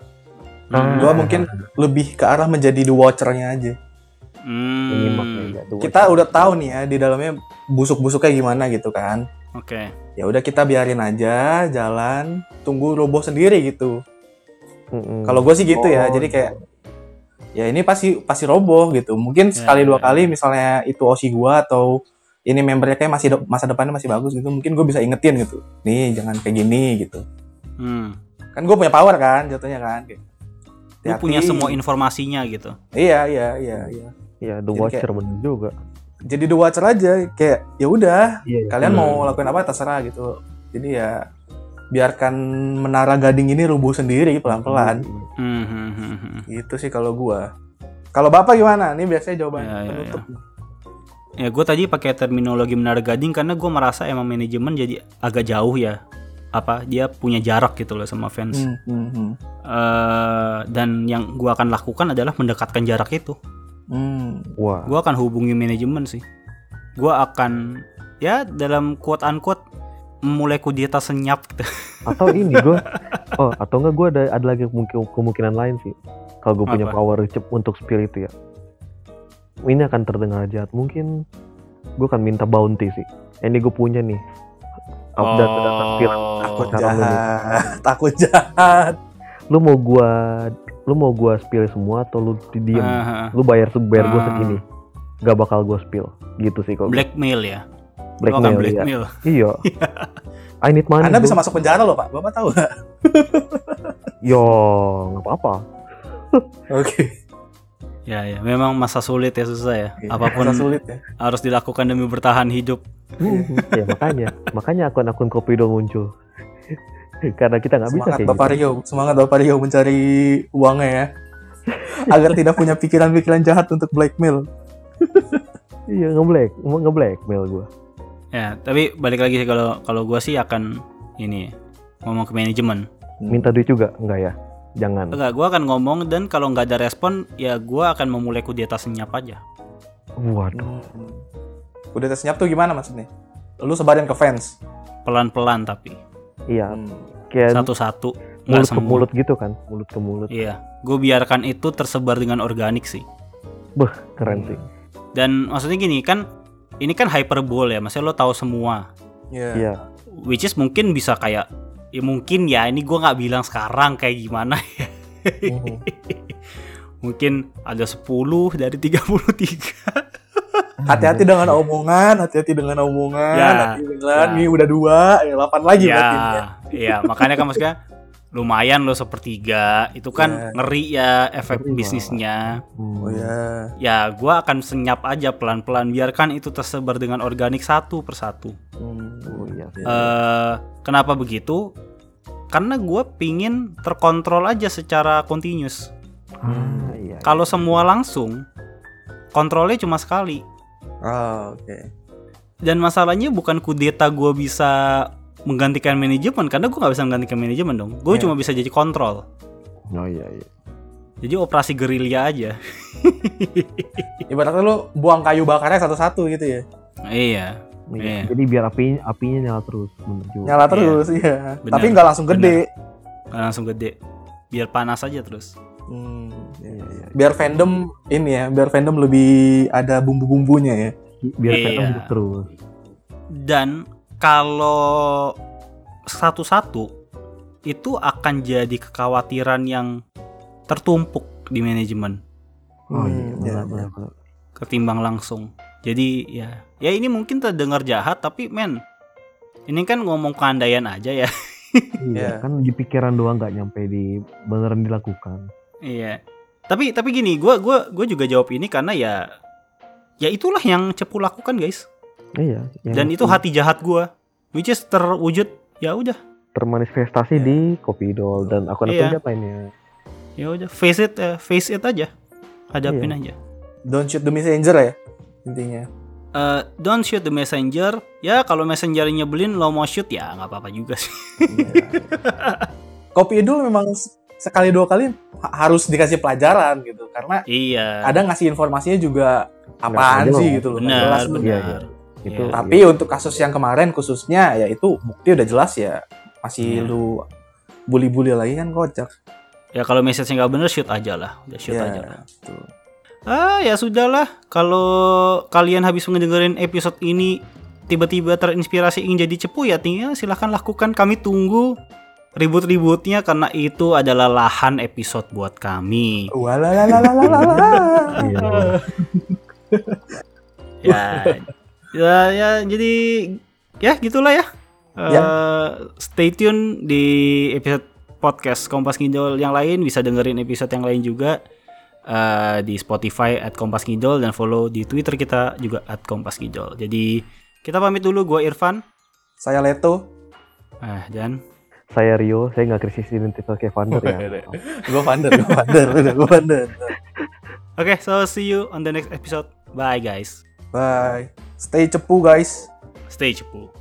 Hmm. gua mungkin lebih ke arah menjadi the watcher-nya aja. Hmm. Ya. Kita udah tahu nih ya di dalamnya busuk-busuknya gimana gitu kan. Oke. Ya udah kita biarin aja jalan, tunggu roboh sendiri gitu. Mm-mm. Kalau gue sih gitu ya, Oh, jadi kayak ya ini pasti pasti roboh gitu. Mungkin sekali dua ya, kali misalnya itu osi gua atau ini membernya kayak masih de- masa depannya masih bagus gitu, mungkin gue bisa ingetin gitu. Nih jangan kayak gini gitu. Hmm. Kan gue punya power kan jatuhnya kan. Kayak, Lu punya semua informasinya gitu. Iya iya iya iya. Ya, The Jadi Watcher bener juga. Jadi the watcher aja kayak ya udah Iya. kalian Hmm. mau lakuin apa terserah gitu. Jadi ya biarkan menara gading ini rubuh sendiri pelan-pelan. Hmm, hmm, hmm, hmm. Gitu sih kalau gua. Kalau Bapak gimana? Ini biasanya jawaban Ya, ya, penutup. Ya gue tadi pakai terminologi menara gading karena gue merasa emang manajemen jadi agak jauh ya. Apa dia punya jarak gitu loh sama fans. Hmm, hmm. Eh, dan yang gue akan lakukan adalah mendekatkan jarak itu. Hmm. Wah. Gue akan hubungi manajemen sih. Gue akan ya dalam quote unquote memulai kudeta senyap gitu. Atau ini gue. Oh, atau enggak gue ada ada lagi kemungkinan, kemungkinan lain sih. Kalau gue punya power cep untuk spill itu ya. Ini akan terdengar jahat. Mungkin gue akan minta bounty sih. Ini gue punya nih. Update data spill. Takut jahat. Takut jahat. Lu mau gua lu mau gua spill semua atau lu diem? Ah. Lu bayar bayar gua Ah. segini. Gak bakal gua spill. Gitu sih gua. blackmail ya. Blackmail, akan iya. blackmail. Iya. I need money. Anda bisa masuk penjara loh, Pak. Bapak tahu nggak? Yo, nggak apa-apa. Oke. Ya ya, memang masa sulit ya susah ya. Apa pun Masa sulit ya. harus dilakukan demi bertahan hidup. ya makanya, makanya akun-akun Kopido muncul. Karena kita nggak bisa Semangat kayak Bapak gitu. Rio. Semangat Bapak Rio mencari uangnya ya. Agar tidak punya pikiran-pikiran jahat untuk blackmail. Iya, ngeblack, ngeblackmail gua. Ya, tapi balik lagi sih kalau kalau gua sih akan ini ngomong ke manajemen. Minta duit juga enggak ya? Jangan. Enggak, gua akan ngomong dan kalau nggak ada respon ya gua akan memulai kudeta senyap aja. Waduh. Hmm. Udah tes senyap tuh gimana maksudnya? Lu sebarin ke fans. Pelan-pelan tapi Iya, Hmm. kayak satu-satu mulut ke mulut gitu kan, mulut ke mulut. Iya, gue biarkan itu tersebar dengan organik sih. Keren sih. Dan maksudnya gini kan, ini kan hyperbole ya, maksudnya lo tahu semua. Iya. Iya. Which is mungkin bisa kayak, ya mungkin ya ini gua nggak bilang sekarang kayak gimana ya. Mhm. Mungkin ada 10 dari 33. Hati-hati dengan omongan, hati-hati dengan omongan, Ya. hati dengan Ya. ini udah dua, ya delapan lagi berarti. ya, iya makanya kan maksudnya lumayan lo sepertiga itu kan Ya. ngeri ya efek Ngeri, bisnisnya. Oh ya. ya gua akan senyap aja pelan-pelan biarkan itu tersebar dengan organik satu persatu Hmm. Oh iya. eh kenapa begitu karena gua pingin terkontrol aja secara continuous Ah, iya. kalau semua langsung kontrolnya cuma sekali Oh, oke. dan masalahnya bukan kudeta gua bisa menggantikan manajemen karena gua nggak bisa menggantikan manajemen dong gue Ya. cuma bisa jadi kontrol Oh iya iya. Jadi operasi gerilya aja. Ibaratnya lu buang kayu bakarnya satu-satu gitu ya. iya. Iya. Jadi biar api apinya nyala terus bener juga. Nyala terus iya. Benar. Tapi nggak langsung gede. Nggak langsung gede. Biar panas aja terus. Hmm, iya, iya. Biar fandom ini ya, biar fandom lebih ada bumbu-bumbunya ya. Biar Iya. fandom hidup terus. Dan kalau satu-satu itu akan jadi kekhawatiran yang tertumpuk di manajemen Oh iya, Hmm, benar, iya, benar, iya. benar. ketimbang langsung. Jadi ya, ya ini mungkin terdengar jahat tapi men, ini kan ngomong keandaian aja ya. Iya, Iya. kan di pikiran doang nggak nyampe di beneran dilakukan. Iya. Tapi tapi gini, gua gua gua juga jawab ini karena ya ya itulah yang Cepu lakukan guys. Iya. Dan itu hati jahat gua, which is terwujud ya udah termanifestasi Iya. di Kopidol dan akun-akun Iya. siapa ini? ya udah face it eh, face it aja hadapin Iya. aja Don't shoot the messenger ya intinya. Eh, don't shoot the messenger ya kalau messengernya nyebelin lo mau shoot ya nggak apa-apa juga sih Kopi Idul memang sekali dua kali ha- harus dikasih pelajaran gitu karena iya kadang ngasih informasinya juga apaan sih gitu loh. benar jelas benar Iya, Itu Iya. Tapi untuk kasus yang kemarin khususnya ya itu bukti udah jelas ya. Masih Iya. lu bully-bully lagi kan kocak. ya kalau message nggak bener shoot aja lah udah shoot Ya, aja lah tuh. Ah ya sudahlah. Kalau kalian habis mendengarin episode ini tiba-tiba terinspirasi ingin jadi cepu ya tinggal silahkan lakukan. Kami tunggu. Ribut-ributnya karena itu adalah lahan episode buat kami. Iya. ya ya ya jadi ya gitulah ya. Ya. stay tune di episode podcast Kompas Ngidol yang lain. Bisa dengerin episode yang lain juga eh, di Spotify at Kompas Ngidol dan follow di Twitter kita juga at Kompas Ngidol jadi kita pamit dulu gue Irfan Saya Leto. ah dan Saya Rio, saya nggak krisis identitas kayak Vander ya. gue Vander, gue Vander, gue Vander. oke so see you on the next episode bye guys Bye. Stay cepu guys. stay cepu